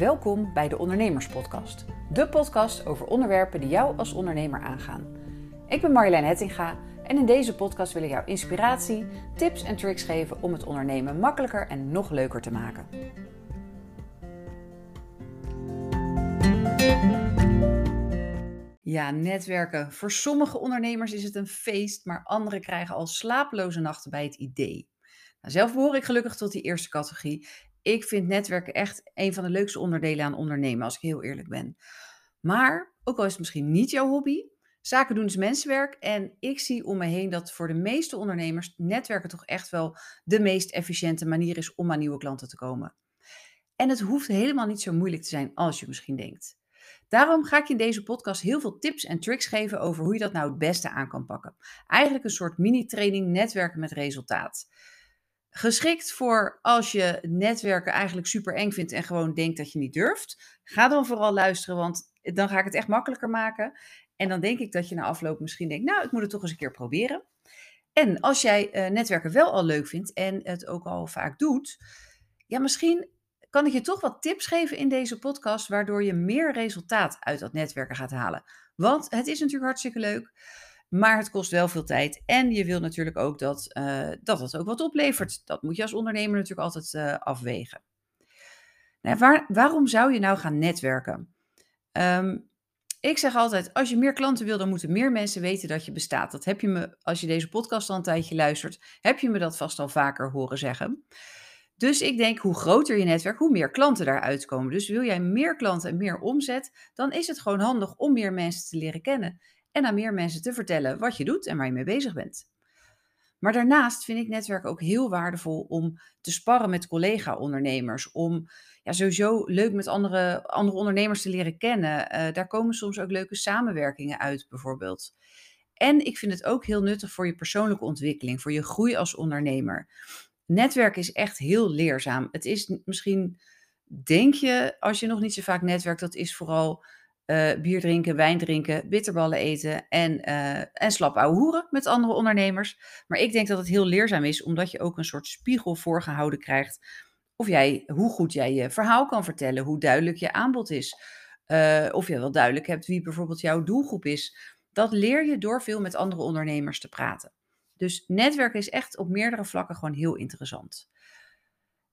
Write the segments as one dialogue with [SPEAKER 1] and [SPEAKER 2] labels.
[SPEAKER 1] Welkom bij de Ondernemerspodcast. De podcast over onderwerpen die jou als ondernemer aangaan. Ik ben Marjolein Hettinga en in deze podcast wil ik jou inspiratie, tips en tricks geven om het ondernemen makkelijker en nog leuker te maken. Ja, netwerken. Voor sommige ondernemers is het een feest, maar anderen krijgen al slapeloze nachten bij het idee. Nou, zelf behoor ik gelukkig tot die eerste categorie ik vind netwerken echt een van de leukste onderdelen aan ondernemen, als ik heel eerlijk ben. Maar, ook al is het misschien niet jouw hobby, zaken doen is mensenwerk. En ik zie om me heen dat voor de meeste ondernemers netwerken toch echt wel de meest efficiënte manier is om aan nieuwe klanten te komen. En het hoeft helemaal niet zo moeilijk te zijn als je misschien denkt. Daarom ga ik in deze podcast heel veel tips en tricks geven over hoe je dat nou het beste aan kan pakken. Eigenlijk een soort mini-training netwerken met resultaat. Geschikt voor als je netwerken eigenlijk super eng vindt en gewoon denkt dat je niet durft. Ga dan vooral luisteren, want dan ga ik het echt makkelijker maken. En dan denk ik dat je na afloop misschien denkt, nou, ik moet het toch eens een keer proberen. En als jij uh, netwerken wel al leuk vindt en het ook al vaak doet, ja, misschien kan ik je toch wat tips geven in deze podcast, waardoor je meer resultaat uit dat netwerken gaat halen. Want het is natuurlijk hartstikke leuk. Maar het kost wel veel tijd. En je wil natuurlijk ook dat, uh, dat het ook wat oplevert. Dat moet je als ondernemer natuurlijk altijd uh, afwegen. Nou, waar, waarom zou je nou gaan netwerken? Um, ik zeg altijd, als je meer klanten wil, dan moeten meer mensen weten dat je bestaat. Dat heb je me, als je deze podcast al een tijdje luistert, heb je me dat vast al vaker horen zeggen. Dus ik denk, hoe groter je netwerk, hoe meer klanten daaruit komen. Dus wil jij meer klanten en meer omzet, dan is het gewoon handig om meer mensen te leren kennen aan meer mensen te vertellen wat je doet en waar je mee bezig bent. Maar daarnaast vind ik netwerk ook heel waardevol om te sparren met collega-ondernemers. Om ja, sowieso leuk met andere, andere ondernemers te leren kennen. Uh, daar komen soms ook leuke samenwerkingen uit, bijvoorbeeld. En ik vind het ook heel nuttig voor je persoonlijke ontwikkeling, voor je groei als ondernemer. Netwerk is echt heel leerzaam. Het is misschien, denk je, als je nog niet zo vaak netwerkt, dat is vooral uh, bier drinken, wijn drinken, bitterballen eten en, uh, en slap hoeren met andere ondernemers. Maar ik denk dat het heel leerzaam is, omdat je ook een soort spiegel voorgehouden krijgt. Of jij, hoe goed jij je verhaal kan vertellen, hoe duidelijk je aanbod is. Uh, of je wel duidelijk hebt wie bijvoorbeeld jouw doelgroep is. Dat leer je door veel met andere ondernemers te praten. Dus netwerken is echt op meerdere vlakken gewoon heel interessant.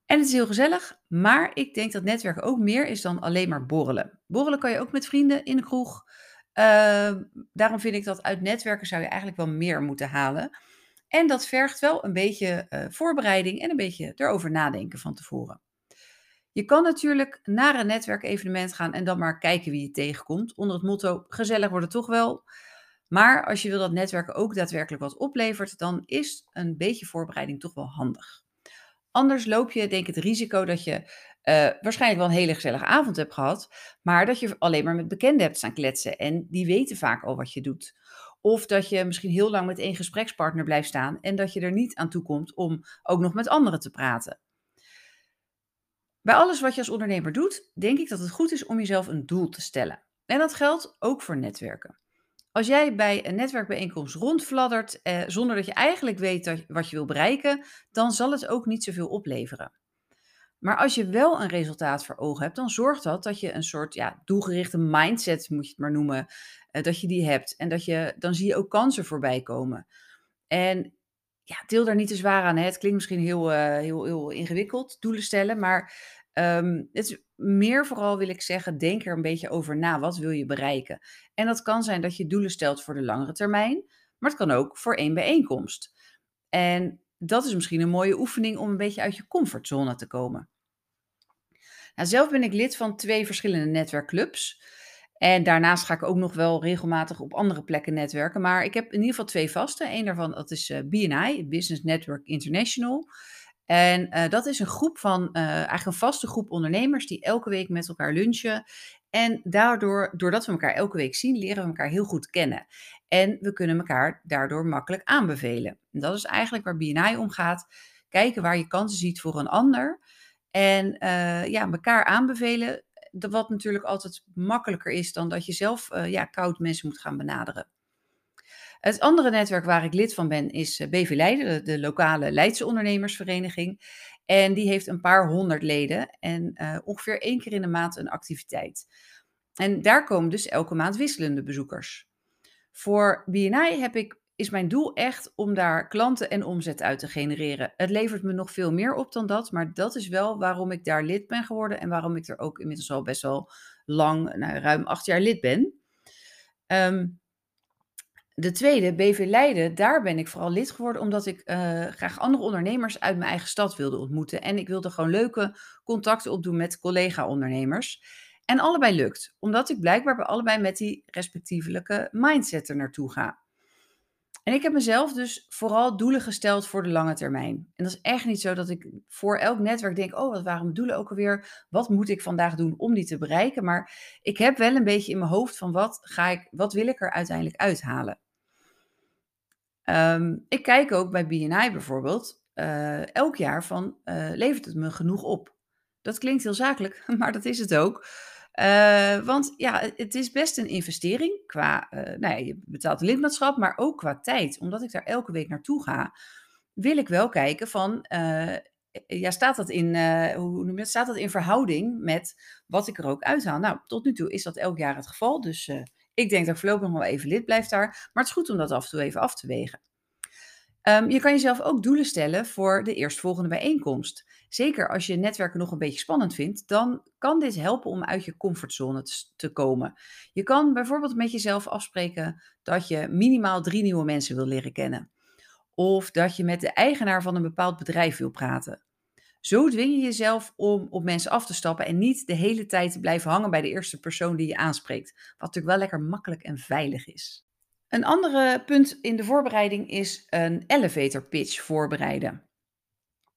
[SPEAKER 1] En het is heel gezellig, maar ik denk dat netwerken ook meer is dan alleen maar borrelen. Borrelen kan je ook met vrienden in de kroeg. Uh, daarom vind ik dat uit netwerken zou je eigenlijk wel meer moeten halen. En dat vergt wel een beetje uh, voorbereiding en een beetje erover nadenken van tevoren. Je kan natuurlijk naar een netwerkevenement gaan en dan maar kijken wie je tegenkomt. Onder het motto: gezellig wordt het toch wel. Maar als je wil dat netwerken ook daadwerkelijk wat oplevert, dan is een beetje voorbereiding toch wel handig. Anders loop je denk ik het risico dat je uh, waarschijnlijk wel een hele gezellige avond hebt gehad, maar dat je alleen maar met bekenden hebt staan kletsen en die weten vaak al wat je doet. Of dat je misschien heel lang met één gesprekspartner blijft staan en dat je er niet aan toe komt om ook nog met anderen te praten. Bij alles wat je als ondernemer doet, denk ik dat het goed is om jezelf een doel te stellen. En dat geldt ook voor netwerken. Als jij bij een netwerkbijeenkomst rondfladdert eh, zonder dat je eigenlijk weet wat je wil bereiken, dan zal het ook niet zoveel opleveren. Maar als je wel een resultaat voor ogen hebt, dan zorgt dat dat je een soort ja, doelgerichte mindset, moet je het maar noemen, eh, dat je die hebt. En dat je, dan zie je ook kansen voorbij komen. En ja, deel daar niet te zwaar aan. Het klinkt misschien heel, uh, heel, heel ingewikkeld, doelen stellen, maar Um, het is meer vooral wil ik zeggen, denk er een beetje over na. Wat wil je bereiken? En dat kan zijn dat je doelen stelt voor de langere termijn, maar het kan ook voor één bijeenkomst. En dat is misschien een mooie oefening om een beetje uit je comfortzone te komen. Nou, zelf ben ik lid van twee verschillende netwerkclubs. En daarnaast ga ik ook nog wel regelmatig op andere plekken netwerken. Maar ik heb in ieder geval twee vaste. Eén daarvan dat is eh, BNI, Business Network International. En uh, dat is een groep van, uh, eigenlijk een vaste groep ondernemers die elke week met elkaar lunchen. En daardoor, doordat we elkaar elke week zien, leren we elkaar heel goed kennen. En we kunnen elkaar daardoor makkelijk aanbevelen. En dat is eigenlijk waar BNI om gaat. Kijken waar je kansen ziet voor een ander. En uh, ja, elkaar aanbevelen. Wat natuurlijk altijd makkelijker is dan dat je zelf ja, koud mensen moet gaan benaderen. Het andere netwerk waar ik lid van ben is eh, BV Leiden, de, lokale Leidse ondernemersvereniging. En die heeft een paar honderd leden en uh, ongeveer één keer in de maand een activiteit. En daar komen dus elke maand wisselende bezoekers. Voor BNI heb ik, is mijn doel echt om daar klanten en omzet uit te genereren. Het levert me nog veel meer op dan dat, maar dat is wel waarom ik daar lid ben geworden en waarom ik er ook inmiddels al best wel lang, nou, ruim acht jaar lid ben. Um, de tweede, BV Leiden, daar ben ik vooral lid geworden omdat ik uh, graag andere ondernemers uit mijn eigen stad wilde ontmoeten. En ik wilde gewoon leuke contacten opdoen met collega-ondernemers. En allebei lukt, omdat ik blijkbaar bij allebei met die respectievelijke mindset er naartoe ga. En ik heb mezelf dus vooral doelen gesteld voor de lange termijn. En dat is echt niet zo dat ik voor elk netwerk denk: oh, wat waren mijn doelen ook alweer? Wat moet ik vandaag doen om die te bereiken? Maar ik heb wel een beetje in mijn hoofd van wat, ga ik, wat wil ik er uiteindelijk uithalen? Um, ik kijk ook bij BNI bijvoorbeeld uh, elk jaar van uh, levert het me genoeg op? Dat klinkt heel zakelijk, maar dat is het ook. Uh, want ja, het is best een investering qua, nou ja, je betaalt lidmaatschap, maar ook qua tijd. Omdat ik daar elke week naartoe ga, wil ik wel kijken van, ja, staat dat in, hoe noem je het, staat dat in verhouding met wat ik er ook uithaal? Nou, tot nu toe is dat elk jaar het geval, dus ik denk dat ik voorlopig nog wel even lid blijf daar. Maar het is goed om dat af en toe even af te wegen. Um, je kan jezelf ook doelen stellen voor de eerstvolgende bijeenkomst. Zeker als je netwerken nog een beetje spannend vindt, dan kan dit helpen om uit je comfortzone te komen. Je kan bijvoorbeeld met jezelf afspreken dat je minimaal drie nieuwe mensen wil leren kennen. Of dat je met de eigenaar van een bepaald bedrijf wil praten. Zo dwing je jezelf om op mensen af te stappen en niet de hele tijd te blijven hangen bij de eerste persoon die je aanspreekt. Wat natuurlijk wel lekker makkelijk en veilig is. Een andere punt in de voorbereiding is een elevator pitch voorbereiden.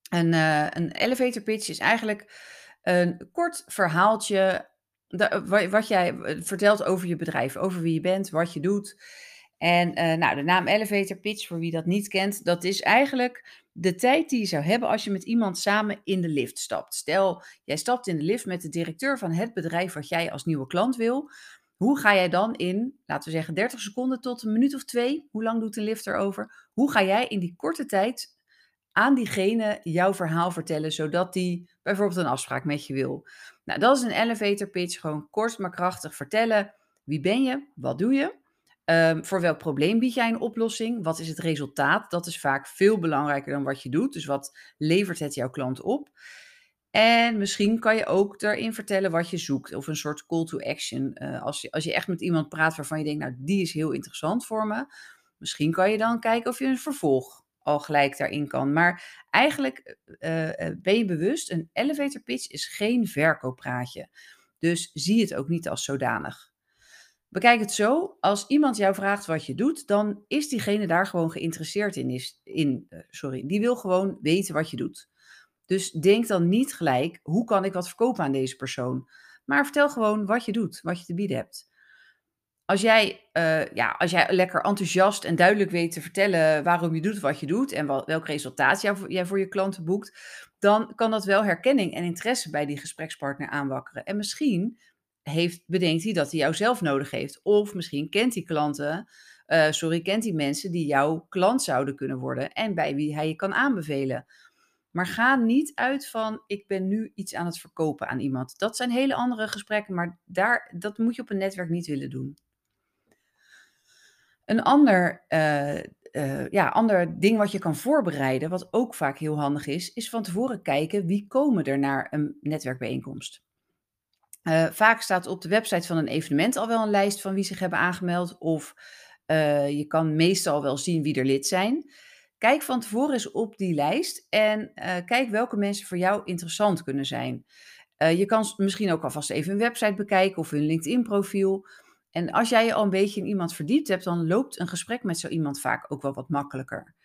[SPEAKER 1] Een, uh, een elevator pitch is eigenlijk een kort verhaaltje wat jij vertelt over je bedrijf, over wie je bent, wat je doet. En uh, nou, de naam elevator pitch, voor wie dat niet kent, dat is eigenlijk de tijd die je zou hebben als je met iemand samen in de lift stapt. Stel, jij stapt in de lift met de directeur van het bedrijf wat jij als nieuwe klant wil. Hoe ga jij dan in, laten we zeggen, 30 seconden tot een minuut of twee, hoe lang doet een lift erover? Hoe ga jij in die korte tijd aan diegene jouw verhaal vertellen, zodat die bijvoorbeeld een afspraak met je wil? Nou, dat is een elevator pitch, gewoon kort maar krachtig vertellen. Wie ben je? Wat doe je? Um, voor welk probleem bied jij een oplossing? Wat is het resultaat? Dat is vaak veel belangrijker dan wat je doet. Dus wat levert het jouw klant op? En misschien kan je ook daarin vertellen wat je zoekt. Of een soort call to action. Uh, als, je, als je echt met iemand praat waarvan je denkt, nou, die is heel interessant voor me. Misschien kan je dan kijken of je een vervolg al gelijk daarin kan. Maar eigenlijk uh, ben je bewust, een elevator pitch is geen verkooppraatje. Dus zie het ook niet als zodanig. Bekijk het zo, als iemand jou vraagt wat je doet, dan is diegene daar gewoon geïnteresseerd in. Is, in uh, sorry, die wil gewoon weten wat je doet. Dus denk dan niet gelijk, hoe kan ik wat verkopen aan deze persoon? Maar vertel gewoon wat je doet, wat je te bieden hebt. Als jij, uh, ja, als jij lekker enthousiast en duidelijk weet te vertellen waarom je doet wat je doet en wat, welk resultaat jij voor je klanten boekt, dan kan dat wel herkenning en interesse bij die gesprekspartner aanwakkeren. En misschien heeft, bedenkt hij dat hij jou zelf nodig heeft. Of misschien kent hij klanten, uh, sorry, kent hij mensen die jouw klant zouden kunnen worden en bij wie hij je kan aanbevelen. Maar ga niet uit van ik ben nu iets aan het verkopen aan iemand. Dat zijn hele andere gesprekken, maar daar, dat moet je op een netwerk niet willen doen. Een ander, uh, uh, ja, ander ding wat je kan voorbereiden, wat ook vaak heel handig is, is van tevoren kijken wie komen er naar een netwerkbijeenkomst. Uh, vaak staat op de website van een evenement al wel een lijst van wie zich hebben aangemeld. Of uh, je kan meestal wel zien wie er lid zijn. Kijk van tevoren eens op die lijst en uh, kijk welke mensen voor jou interessant kunnen zijn. je kan misschien ook alvast even een website bekijken of hun LinkedIn-profiel. En als jij je al een beetje in iemand verdiept hebt, dan loopt een gesprek met zo iemand vaak ook wel wat makkelijker.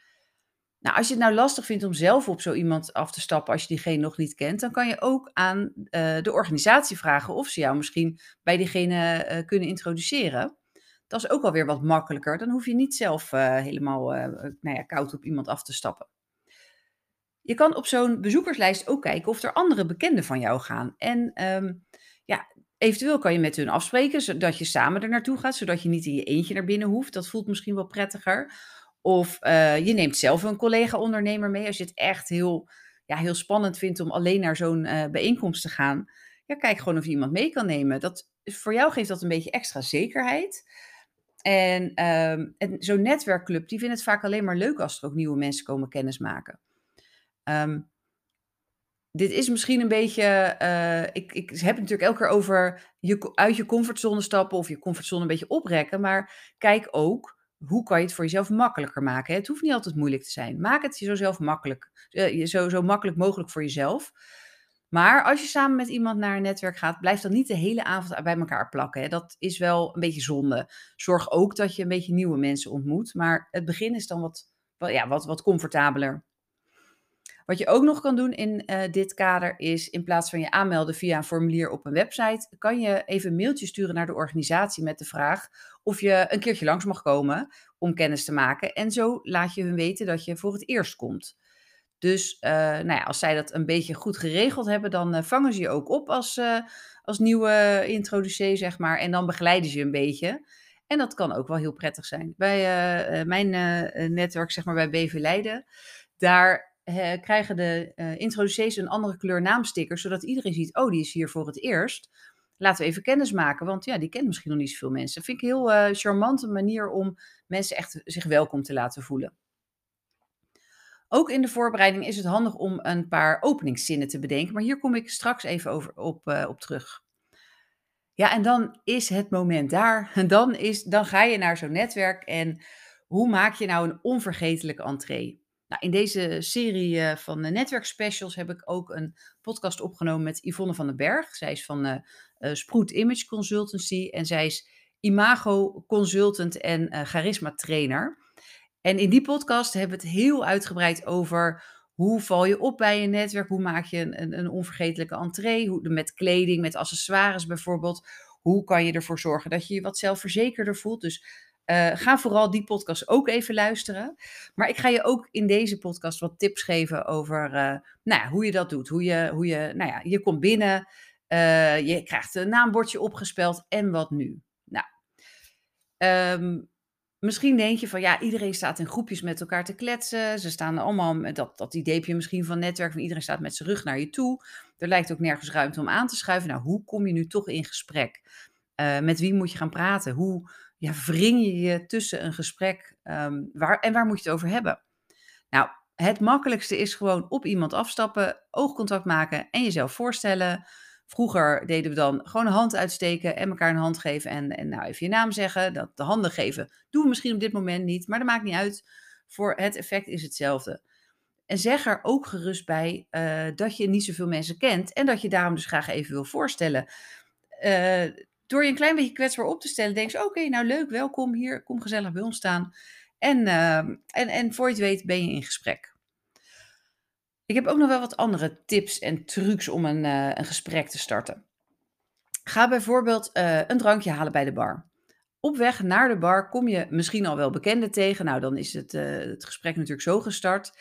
[SPEAKER 1] Nou, als je het nou lastig vindt om zelf op zo iemand af te stappen als je diegene nog niet kent, dan kan je ook aan uh, de organisatie vragen of ze jou misschien bij diegene uh, kunnen introduceren. Dat is ook alweer wat makkelijker. Dan hoef je niet zelf uh, helemaal nou ja, koud op iemand af te stappen. Je kan op zo'n bezoekerslijst ook kijken of er andere bekenden van jou gaan. En um, ja, eventueel kan je met hun afspreken, zodat je samen er naartoe gaat, zodat je niet in je eentje naar binnen hoeft. Dat voelt misschien wel prettiger. Of uh, je neemt zelf een collega-ondernemer mee als je het echt heel ja, heel spannend vindt om alleen naar zo'n uh, bijeenkomst te gaan, ja, kijk gewoon of je iemand mee kan nemen. Dat, voor jou geeft dat een beetje extra zekerheid. En, ehm, en zo'n netwerkclub, die vindt het vaak alleen maar leuk als er ook nieuwe mensen komen kennismaken. Um, dit is misschien een beetje. Uh, ik, ik heb het natuurlijk elke keer over je, uit je comfortzone stappen of je comfortzone een beetje oprekken. Maar kijk ook hoe kan je het voor jezelf makkelijker maken. Het hoeft niet altijd moeilijk te zijn. Maak het zo, zelf makkelijk, uh, zo, zo makkelijk mogelijk voor jezelf. Maar als je samen met iemand naar een netwerk gaat, blijf dan niet de hele avond bij elkaar plakken. Dat is wel een beetje zonde. Zorg ook dat je een beetje nieuwe mensen ontmoet. Maar het begin is dan wat, ja, wat, wat comfortabeler. Wat je ook nog kan doen in uh, dit kader is in plaats van je aanmelden via een formulier op een website, kan je even een mailtje sturen naar de organisatie met de vraag of je een keertje langs mag komen om kennis te maken. En zo laat je hun weten dat je voor het eerst komt. Dus uh, nou ja, als zij dat een beetje goed geregeld hebben, dan uh, vangen ze je ook op als, als nieuwe introducee, zeg maar. En dan begeleiden ze je een beetje. En dat kan ook wel heel prettig zijn. Bij mijn netwerk, zeg maar bij BV Leiden, daar krijgen de uh, introducees een andere kleur naamsticker, zodat iedereen ziet, oh, die is hier voor het eerst. Laten we even kennis maken, want ja, die kent misschien nog niet zoveel mensen. Dat vind ik een heel uh, charmante manier om mensen echt zich welkom te laten voelen. Ook in de voorbereiding is het handig om een paar openingszinnen te bedenken, maar hier kom ik straks even over, op, op terug. Ja, en dan is het moment daar. En dan, is, dan ga je naar zo'n netwerk en hoe maak je nou een onvergetelijke entree? Nou, in deze serie uh, van de netwerkspecials heb ik ook een podcast opgenomen met Yvonne van den Berg. Zij is van uh, uh, Sproet Image Consultancy en zij is imago consultant en charisma trainer. En in die podcast hebben we het heel uitgebreid over hoe val je op bij een netwerk, hoe maak je een, een, een onvergetelijke entree, hoe, met kleding, met accessoires bijvoorbeeld. Hoe kan je ervoor zorgen dat je je wat zelfverzekerder voelt? Dus uh, ga vooral die podcast ook even luisteren. Maar ik ga je ook in deze podcast wat tips geven over uh, nou ja, hoe je dat doet. Hoe je, hoe je, nou ja, je komt binnen, uh, je krijgt een naambordje opgespeld en wat nu? Nou, um, misschien denk je van ja, iedereen staat in groepjes met elkaar te kletsen. Ze staan allemaal, dat, dat idee misschien van netwerk, van iedereen staat met zijn rug naar je toe. Er lijkt ook nergens ruimte om aan te schuiven. Nou, hoe kom je nu toch in gesprek? met wie moet je gaan praten? Hoe ja, wring je je tussen een gesprek um, waar, en waar moet je het over hebben? Nou, het makkelijkste is gewoon op iemand afstappen, oogcontact maken en jezelf voorstellen. Vroeger deden we dan gewoon een hand uitsteken en elkaar een hand geven en, en nou even je naam zeggen. Dat de handen geven doen we misschien op dit moment niet, maar dat maakt niet uit. Voor het effect is hetzelfde. En zeg er ook gerust bij uh, dat je niet zoveel mensen kent en dat je daarom dus graag even wil voorstellen. Uh, door je een klein beetje kwetsbaar op te stellen, denk je, oké, nou leuk, welkom hier, kom gezellig bij ons staan. En, uh, en, en voor je het weet ben je in gesprek. Ik heb ook nog wel wat andere tips en trucs om een, uh, een gesprek te starten. Ga bijvoorbeeld uh, een drankje halen bij de bar. Op weg naar de bar kom je misschien al wel bekenden tegen. Nou, dan is het, het gesprek natuurlijk zo gestart.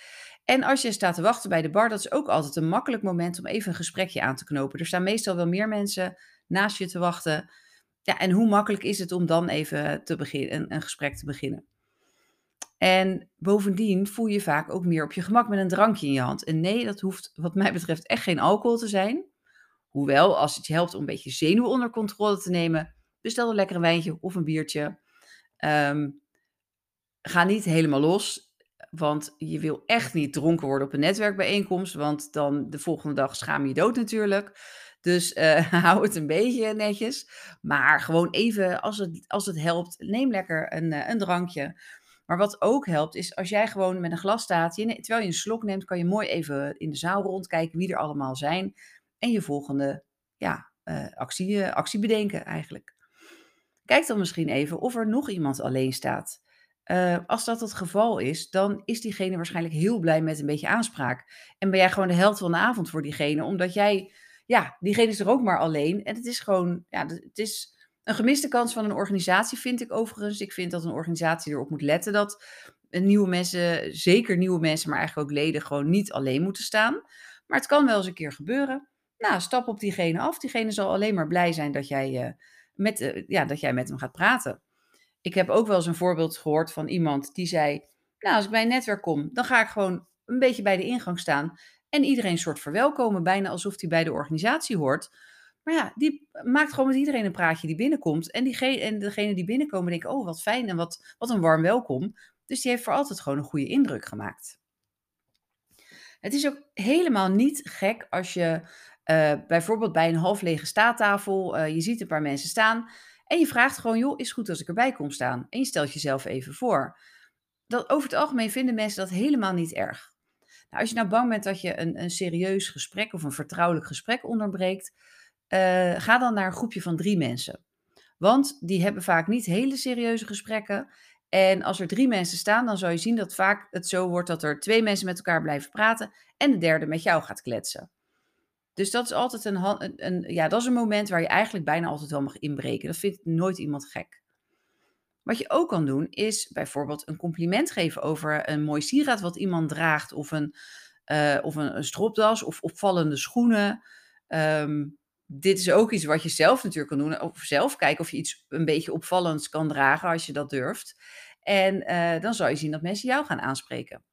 [SPEAKER 1] En als je staat te wachten bij de bar, dat is ook altijd een makkelijk moment om even een gesprekje aan te knopen. Er staan meestal wel meer mensen naast je te wachten. Ja, en hoe makkelijk is het om dan even te beginnen, een, een gesprek te beginnen? En bovendien voel je vaak ook meer op je gemak met een drankje in je hand. En nee, dat hoeft wat mij betreft echt geen alcohol te zijn. Hoewel, als het je helpt om een beetje zenuwen onder controle te nemen, bestel een lekker wijntje of een biertje. Um, ga niet helemaal los, want je wil echt niet dronken worden op een netwerkbijeenkomst, want dan de volgende dag schaam je dood natuurlijk. Dus uh, hou het een beetje netjes. Maar gewoon even, als het, als het helpt, neem lekker een, uh, een drankje. Maar wat ook helpt, is als jij gewoon met een glas staat, terwijl je een slok neemt, kan je mooi even in de zaal rondkijken wie er allemaal zijn. En je volgende ja, uh, actie, actie bedenken eigenlijk. Kijk dan misschien even of er nog iemand alleen staat. Als dat het geval is, dan is diegene waarschijnlijk heel blij met een beetje aanspraak. En ben jij gewoon de held van de avond voor diegene, omdat jij ja, diegene is er ook maar alleen. En het is gewoon, ja, het is een gemiste kans van een organisatie, vind ik overigens. Ik vind dat een organisatie erop moet letten dat nieuwe mensen, zeker nieuwe mensen, maar eigenlijk ook leden, gewoon niet alleen moeten staan. Maar het kan wel eens een keer gebeuren. Nou, stap op diegene af. Diegene zal alleen maar blij zijn dat jij, uh, met, uh, ja, dat jij met hem gaat praten. Ik heb ook wel eens een voorbeeld gehoord van iemand die zei: Nou, als ik bij een netwerk kom, dan ga ik gewoon een beetje bij de ingang staan. En iedereen een soort verwelkomen, bijna alsof hij bij de organisatie hoort. Maar ja, die maakt gewoon met iedereen een praatje die binnenkomt. En, en degene die binnenkomen denken, oh wat fijn en wat, wat een warm welkom. Dus die heeft voor altijd gewoon een goede indruk gemaakt. Het is ook helemaal niet gek als je uh, bijvoorbeeld bij een half lege staattafel, uh, je ziet een paar mensen staan en je vraagt gewoon, joh, is goed als ik erbij kom staan? En je stelt jezelf even voor. Dat, over het algemeen vinden mensen dat helemaal niet erg. Nou, als je nou bang bent dat je een, een serieus gesprek of een vertrouwelijk gesprek onderbreekt, uh, ga dan naar een groepje van drie mensen. Want die hebben vaak niet hele serieuze gesprekken. En als er drie mensen staan, dan zal je zien dat vaak het zo wordt dat er twee mensen met elkaar blijven praten en de derde met jou gaat kletsen. Dus dat is altijd een, een, een, ja, dat is een moment waar je eigenlijk bijna altijd wel mag inbreken. Dat vindt nooit iemand gek. Wat je ook kan doen, is bijvoorbeeld een compliment geven over een mooi sieraad wat iemand draagt, of een, uh, of een, stropdas, of opvallende schoenen. Um, dit is ook iets wat je zelf natuurlijk kan doen. Of zelf kijken of je iets een beetje opvallends kan dragen als je dat durft. En uh, dan zal je zien dat mensen jou gaan aanspreken.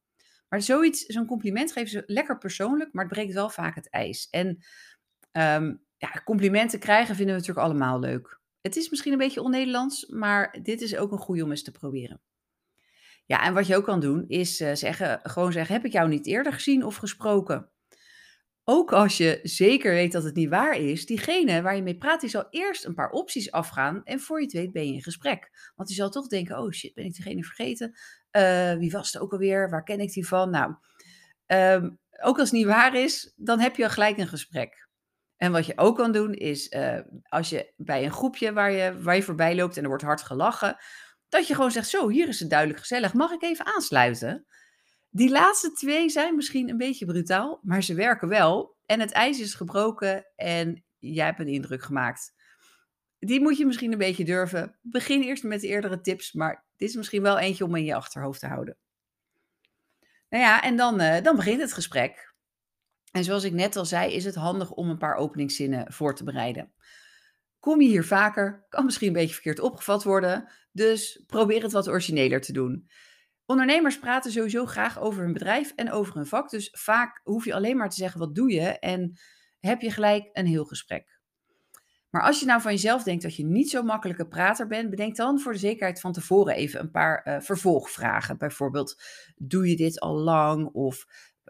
[SPEAKER 1] Maar zoiets, zo'n compliment geven ze lekker persoonlijk, maar het breekt wel vaak het ijs. En um, ja, complimenten krijgen vinden we natuurlijk allemaal leuk. Het is misschien een beetje on-Nederlands, maar dit is ook een goede om eens te proberen. Ja, en wat je ook kan doen, is uh, zeggen, gewoon zeggen: Heb ik jou niet eerder gezien of gesproken? Ook als je zeker weet dat het niet waar is, diegene waar je mee praat, die zal eerst een paar opties afgaan en voor je het weet ben je in gesprek. Want die zal toch denken, oh shit, ben ik degene vergeten? Uh, wie was het ook alweer? Waar ken ik die van? Nou, um, ook als het niet waar is, dan heb je al gelijk een gesprek. En wat je ook kan doen is, uh, als je bij een groepje waar je, waar je voorbij loopt en er wordt hard gelachen, dat je gewoon zegt, zo, hier is het duidelijk gezellig, mag ik even aansluiten? Die laatste twee zijn misschien een beetje brutaal, maar ze werken wel. En het ijs is gebroken en jij hebt een indruk gemaakt. Die moet je misschien een beetje durven. Begin eerst met de eerdere tips, maar dit is misschien wel eentje om in je achterhoofd te houden. Nou ja, en dan, uh, dan begint het gesprek. En zoals ik net al zei, is het handig om een paar openingszinnen voor te bereiden. Kom je hier vaker, kan misschien een beetje verkeerd opgevat worden, dus probeer het wat origineler te doen. Ondernemers praten sowieso graag over hun bedrijf en over hun vak. Dus vaak hoef je alleen maar te zeggen: wat doe je? En heb je gelijk een heel gesprek. Maar als je nou van jezelf denkt dat je niet zo makkelijke prater bent, bedenk dan voor de zekerheid van tevoren even een paar uh, vervolgvragen. Bijvoorbeeld: doe je dit al lang? Of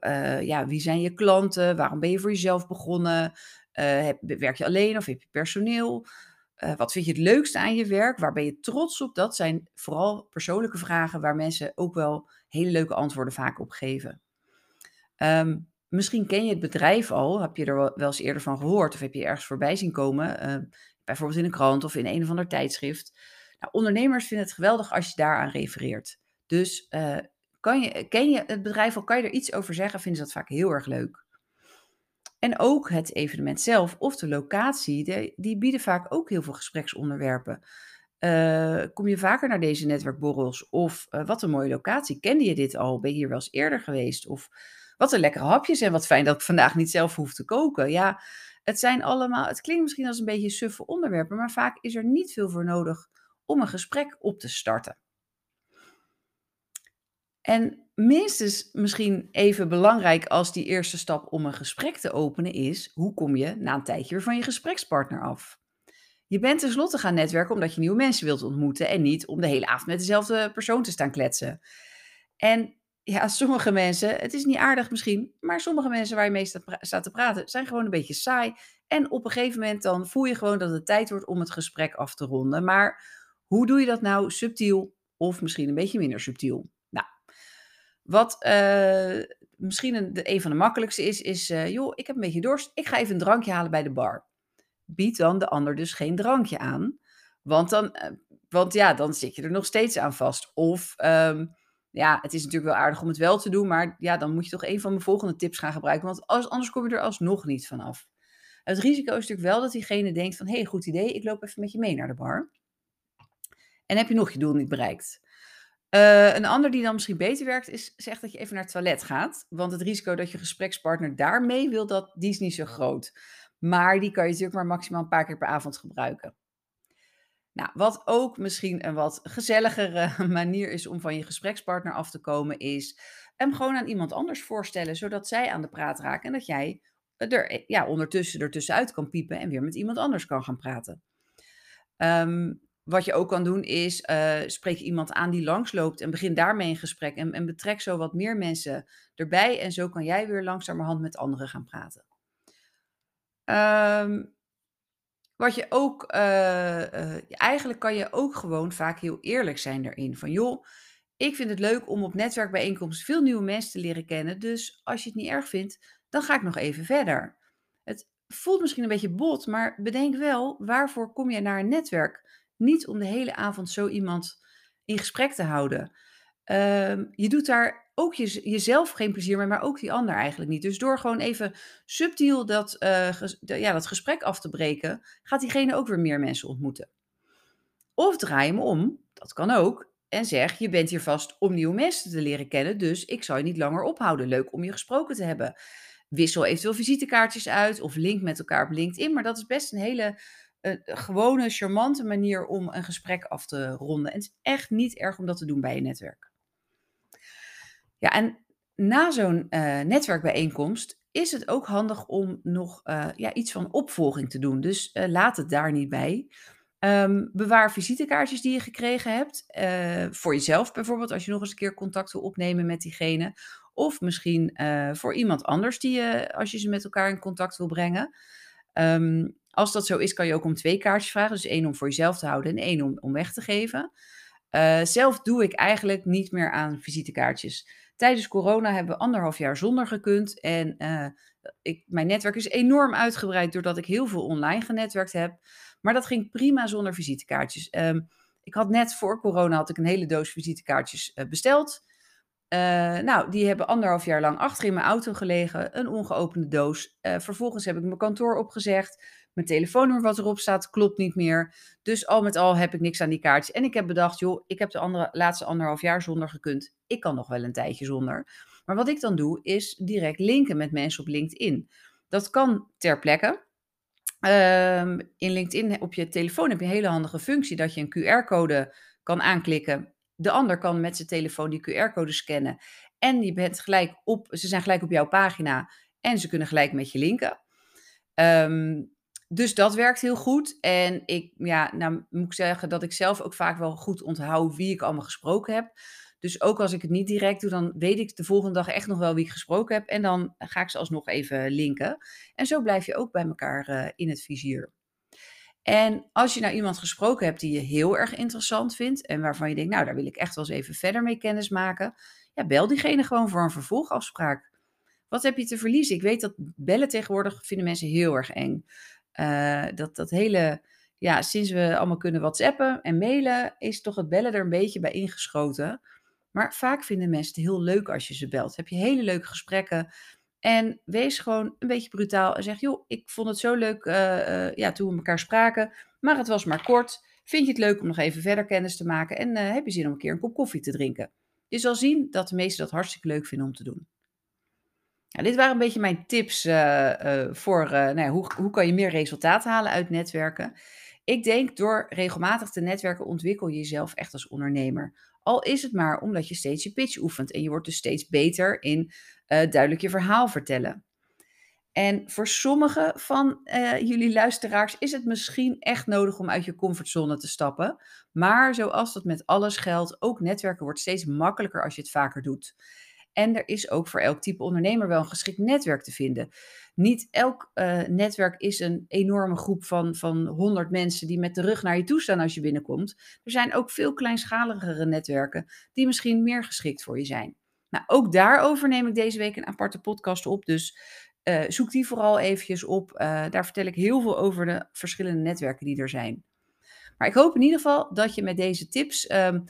[SPEAKER 1] uh, ja, wie zijn je klanten? Waarom ben je voor jezelf begonnen? Heb, werk je alleen of heb je personeel? Uh, wat vind je het leukste aan je werk? Waar ben je trots op? Dat zijn vooral persoonlijke vragen waar mensen ook wel hele leuke antwoorden vaak op geven. Um, misschien ken je het bedrijf al, heb je er wel, eens eerder van gehoord of heb je ergens voorbij zien komen, uh, bijvoorbeeld in een krant of in een of ander tijdschrift. Nou, ondernemers vinden het geweldig als je daaraan refereert. Dus kan je, ken je het bedrijf al, kan je er iets over zeggen, vinden ze dat vaak heel erg leuk. En ook het evenement zelf of de locatie, die, bieden vaak ook heel veel gespreksonderwerpen. Uh, kom je vaker naar deze netwerkborrels? Of uh, wat een mooie locatie. Kende je dit al? Ben je hier wel eens eerder geweest? Of wat een lekkere hapjes en wat fijn dat ik vandaag niet zelf hoef te koken. Ja, het zijn allemaal, het klinkt misschien als een beetje suffe onderwerpen, maar vaak is er niet veel voor nodig om een gesprek op te starten. En minstens misschien even belangrijk als die eerste stap om een gesprek te openen is, hoe kom je na een tijdje weer van je gesprekspartner af? Je bent tenslotte gaan netwerken omdat je nieuwe mensen wilt ontmoeten en niet om de hele avond met dezelfde persoon te staan kletsen. En ja, sommige mensen, het is niet aardig misschien, maar sommige mensen waar je mee staat te praten zijn gewoon een beetje saai. En op een gegeven moment dan voel je gewoon dat het tijd wordt om het gesprek af te ronden. Maar hoe doe je dat nou subtiel of misschien een beetje minder subtiel? Wat uh, misschien een, een van de makkelijkste is, is, uh, joh, ik heb een beetje dorst, ik ga even een drankje halen bij de bar. Bied dan de ander dus geen drankje aan, want dan, uh, want ja, dan zit je er nog steeds aan vast. Of, um, ja, het is natuurlijk wel aardig om het wel te doen, maar ja, dan moet je toch een van mijn volgende tips gaan gebruiken, want als, anders kom je er alsnog niet vanaf. Het risico is natuurlijk wel dat diegene denkt van, hé, hey, goed idee, ik loop even met je mee naar de bar. En heb je nog je doel niet bereikt. Uh, een ander die dan misschien beter werkt, is zegt dat je even naar het toilet gaat. Want het risico dat je gesprekspartner daarmee wil, dat, die is niet zo groot. Maar die kan je natuurlijk maar maximaal een paar keer per avond gebruiken. Nou, wat ook misschien een wat gezelligere manier is om van je gesprekspartner af te komen, is hem gewoon aan iemand anders voorstellen, zodat zij aan de praat raken en dat jij er ja, ondertussen ertussenuit kan piepen en weer met iemand anders kan gaan praten. Um, wat je ook kan doen is, uh, spreek iemand aan die langsloopt en begin daarmee een gesprek. En, en betrek zo wat meer mensen erbij. En zo kan jij weer langzamerhand met anderen gaan praten. Um, wat je ook, uh, uh, eigenlijk kan je ook gewoon vaak heel eerlijk zijn erin. Van joh, ik vind het leuk om op netwerkbijeenkomsten veel nieuwe mensen te leren kennen. Dus als je het niet erg vindt, dan ga ik nog even verder. Het voelt misschien een beetje bot, maar bedenk wel, waarvoor kom je naar een netwerk? Niet om de hele avond zo iemand in gesprek te houden. Ehm, je doet daar ook jezelf geen plezier mee, maar ook die ander eigenlijk niet. Dus door gewoon even subtiel dat, uh, ja, dat gesprek af te breken, gaat diegene ook weer meer mensen ontmoeten. Of draai hem om, dat kan ook, en zeg: Je bent hier vast om nieuwe mensen te leren kennen, dus ik zal je niet langer ophouden. Leuk om je gesproken te hebben. Wissel eventueel visitekaartjes uit of link met elkaar op LinkedIn. Maar dat is best een hele een gewone, charmante manier om een gesprek af te ronden. En het is echt niet erg om dat te doen bij je netwerk. Ja, en na zo'n uh, netwerkbijeenkomst is het ook handig om nog uh, ja, iets van opvolging te doen. Dus uh, laat het daar niet bij. Um, bewaar visitekaartjes die je gekregen hebt. voor jezelf bijvoorbeeld, als je nog eens een keer contact wil opnemen met diegene. Of misschien voor iemand anders die je, als je ze met elkaar in contact wil brengen. Um, als dat zo is, kan je ook om twee kaartjes vragen. Dus één om voor jezelf te houden en één om, om weg te geven. Uh, zelf doe ik eigenlijk niet meer aan visitekaartjes. Tijdens corona hebben we anderhalf jaar zonder gekund. En uh, ik, mijn netwerk is enorm uitgebreid doordat ik heel veel online genetwerkt heb. Maar dat ging prima zonder visitekaartjes. Um, ik had net voor corona had ik een hele doos visitekaartjes uh, besteld. Nou, die hebben anderhalf jaar lang achter in mijn auto gelegen. Een ongeopende doos. Vervolgens heb ik mijn kantoor opgezegd. Mijn telefoonnummer wat erop staat klopt niet meer. Dus al met al heb ik niks aan die kaartjes. En ik heb bedacht, joh, ik heb de andere, laatste anderhalf jaar zonder gekund. Ik kan nog wel een tijdje zonder. Maar wat ik dan doe, is direct linken met mensen op LinkedIn. Dat kan ter plekke. Um, in LinkedIn op je telefoon heb je een hele handige functie dat je een QR-code kan aanklikken. De ander kan met zijn telefoon die QR-code scannen. En je bent gelijk op, ze zijn gelijk op jouw pagina en ze kunnen gelijk met je linken. Um, dus dat werkt heel goed. En ik, ja, nou moet ik zeggen dat ik zelf ook vaak wel goed onthoud wie ik allemaal gesproken heb. Dus ook als ik het niet direct doe, dan weet ik de volgende dag echt nog wel wie ik gesproken heb. En dan ga ik ze alsnog even linken. En zo blijf je ook bij elkaar uh, in het vizier. En als je nou iemand gesproken hebt die je heel erg interessant vindt en waarvan je denkt, nou daar wil ik echt wel eens even verder mee kennis maken, ja, bel diegene gewoon voor een vervolgafspraak. Wat heb je te verliezen? Ik weet dat bellen tegenwoordig vinden mensen heel erg eng. Uh, dat, dat hele, ja, sinds we allemaal kunnen whatsappen en mailen, is toch het bellen er een beetje bij ingeschoten. Maar vaak vinden mensen het heel leuk als je ze belt. Heb je hele leuke gesprekken. En wees gewoon een beetje brutaal en zeg: Joh, ik vond het zo leuk uh, uh, ja, toen we elkaar spraken, maar het was maar kort. Vind je het leuk om nog even verder kennis te maken? En heb je zin om een keer een kop koffie te drinken? Je zal zien dat de meesten dat hartstikke leuk vinden om te doen. Dit waren een beetje mijn tips uh, uh, voor uh, nou ja, hoe, hoe kan je meer resultaat halen uit netwerken. Ik denk door regelmatig te netwerken ontwikkel je jezelf echt als ondernemer. Al is het maar omdat je steeds je pitch oefent en je wordt dus steeds beter in duidelijk je verhaal vertellen. En voor sommige van jullie luisteraars is het misschien echt nodig om uit je comfortzone te stappen. Maar zoals dat met alles geldt, ook netwerken wordt steeds makkelijker als je het vaker doet. En er is ook voor elk type ondernemer wel een geschikt netwerk te vinden. Niet elk uh, netwerk is een enorme groep van, van 100 mensen die met de rug naar je toe staan als je binnenkomt. Er zijn ook veel kleinschaligere netwerken die misschien meer geschikt voor je zijn. Nou, ook daarover neem ik deze week een aparte podcast op. Dus uh, zoek die vooral eventjes op. Uh, daar vertel ik heel veel over de verschillende netwerken die er zijn. Maar ik hoop in ieder geval dat je met deze tips um,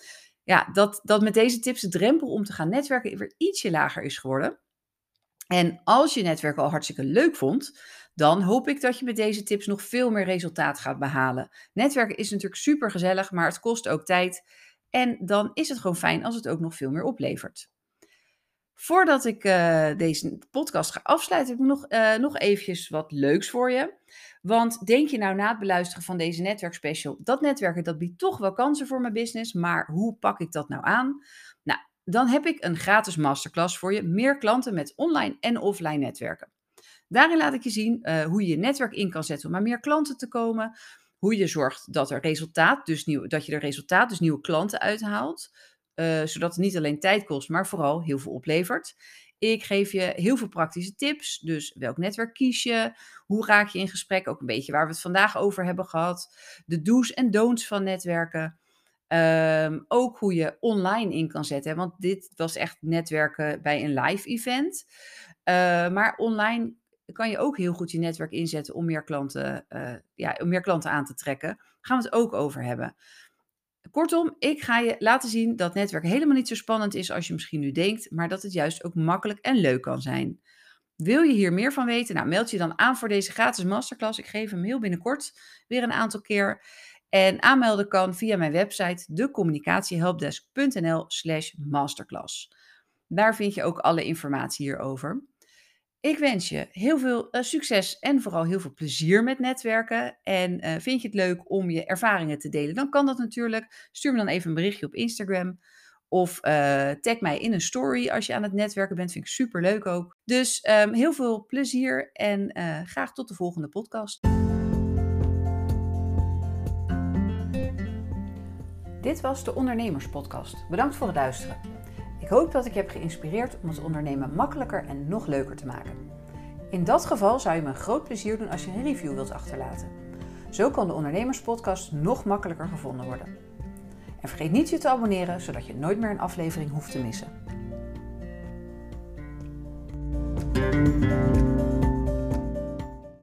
[SPEAKER 1] ja, dat, dat met deze tips de drempel om te gaan netwerken weer ietsje lager is geworden. En als je netwerk al hartstikke leuk vond, dan hoop ik dat je met deze tips nog veel meer resultaat gaat behalen. Netwerken is natuurlijk super gezellig, maar het kost ook tijd. En dan is het gewoon fijn als het ook nog veel meer oplevert. Voordat ik uh, deze podcast ga afsluiten, heb ik nog, uh, nog eventjes wat leuks voor je. Want denk je nou na het beluisteren van deze netwerkspecial, dat netwerken dat biedt toch wel kansen voor mijn business, maar hoe pak ik dat nou aan? Nou, dan heb ik een gratis masterclass voor je. Meer klanten met online en offline netwerken. Daarin laat ik je zien uh, hoe je je netwerk in kan zetten om aan meer klanten te komen. Hoe je zorgt dat, er resultaat, dus nieuw, dat je er resultaat, dus nieuwe klanten uithaalt. Uh, zodat het niet alleen tijd kost, maar vooral heel veel oplevert. Ik geef je heel veel praktische tips. Dus welk netwerk kies je? Hoe raak je in gesprek? Ook een beetje waar we het vandaag over hebben gehad. De do's en don'ts van netwerken. Um, ook hoe je online in kan zetten. Want dit was echt netwerken bij een live event. Uh, maar online kan je ook heel goed je netwerk inzetten om meer klanten, uh, ja, om meer klanten aan te trekken. Daar gaan we het ook over hebben. Kortom, ik ga je laten zien dat netwerk helemaal niet zo spannend is als je misschien nu denkt, maar dat het juist ook makkelijk en leuk kan zijn. Wil je hier meer van weten? Nou, meld je dan aan voor deze gratis masterclass. Ik geef hem heel binnenkort weer een aantal keer. En aanmelden kan via mijn website decommunicatiehelpdesk.nl/slash masterclass. Daar vind je ook alle informatie hierover. Ik wens je heel veel uh, succes en vooral heel veel plezier met netwerken. En uh, vind je het leuk om je ervaringen te delen? Dan kan dat natuurlijk. Stuur me dan even een berichtje op Instagram. Of uh, tag mij in een story als je aan het netwerken bent. Vind ik super leuk ook. Dus um, heel veel plezier en graag tot de volgende podcast. Dit was de Ondernemerspodcast. Bedankt voor het luisteren. Ik hoop dat ik je heb geïnspireerd om het ondernemen makkelijker en nog leuker te maken. In dat geval zou je me een groot plezier doen als je een review wilt achterlaten. Zo kan de Ondernemerspodcast nog makkelijker gevonden worden. En vergeet niet je te abonneren, zodat je nooit meer een aflevering hoeft te missen.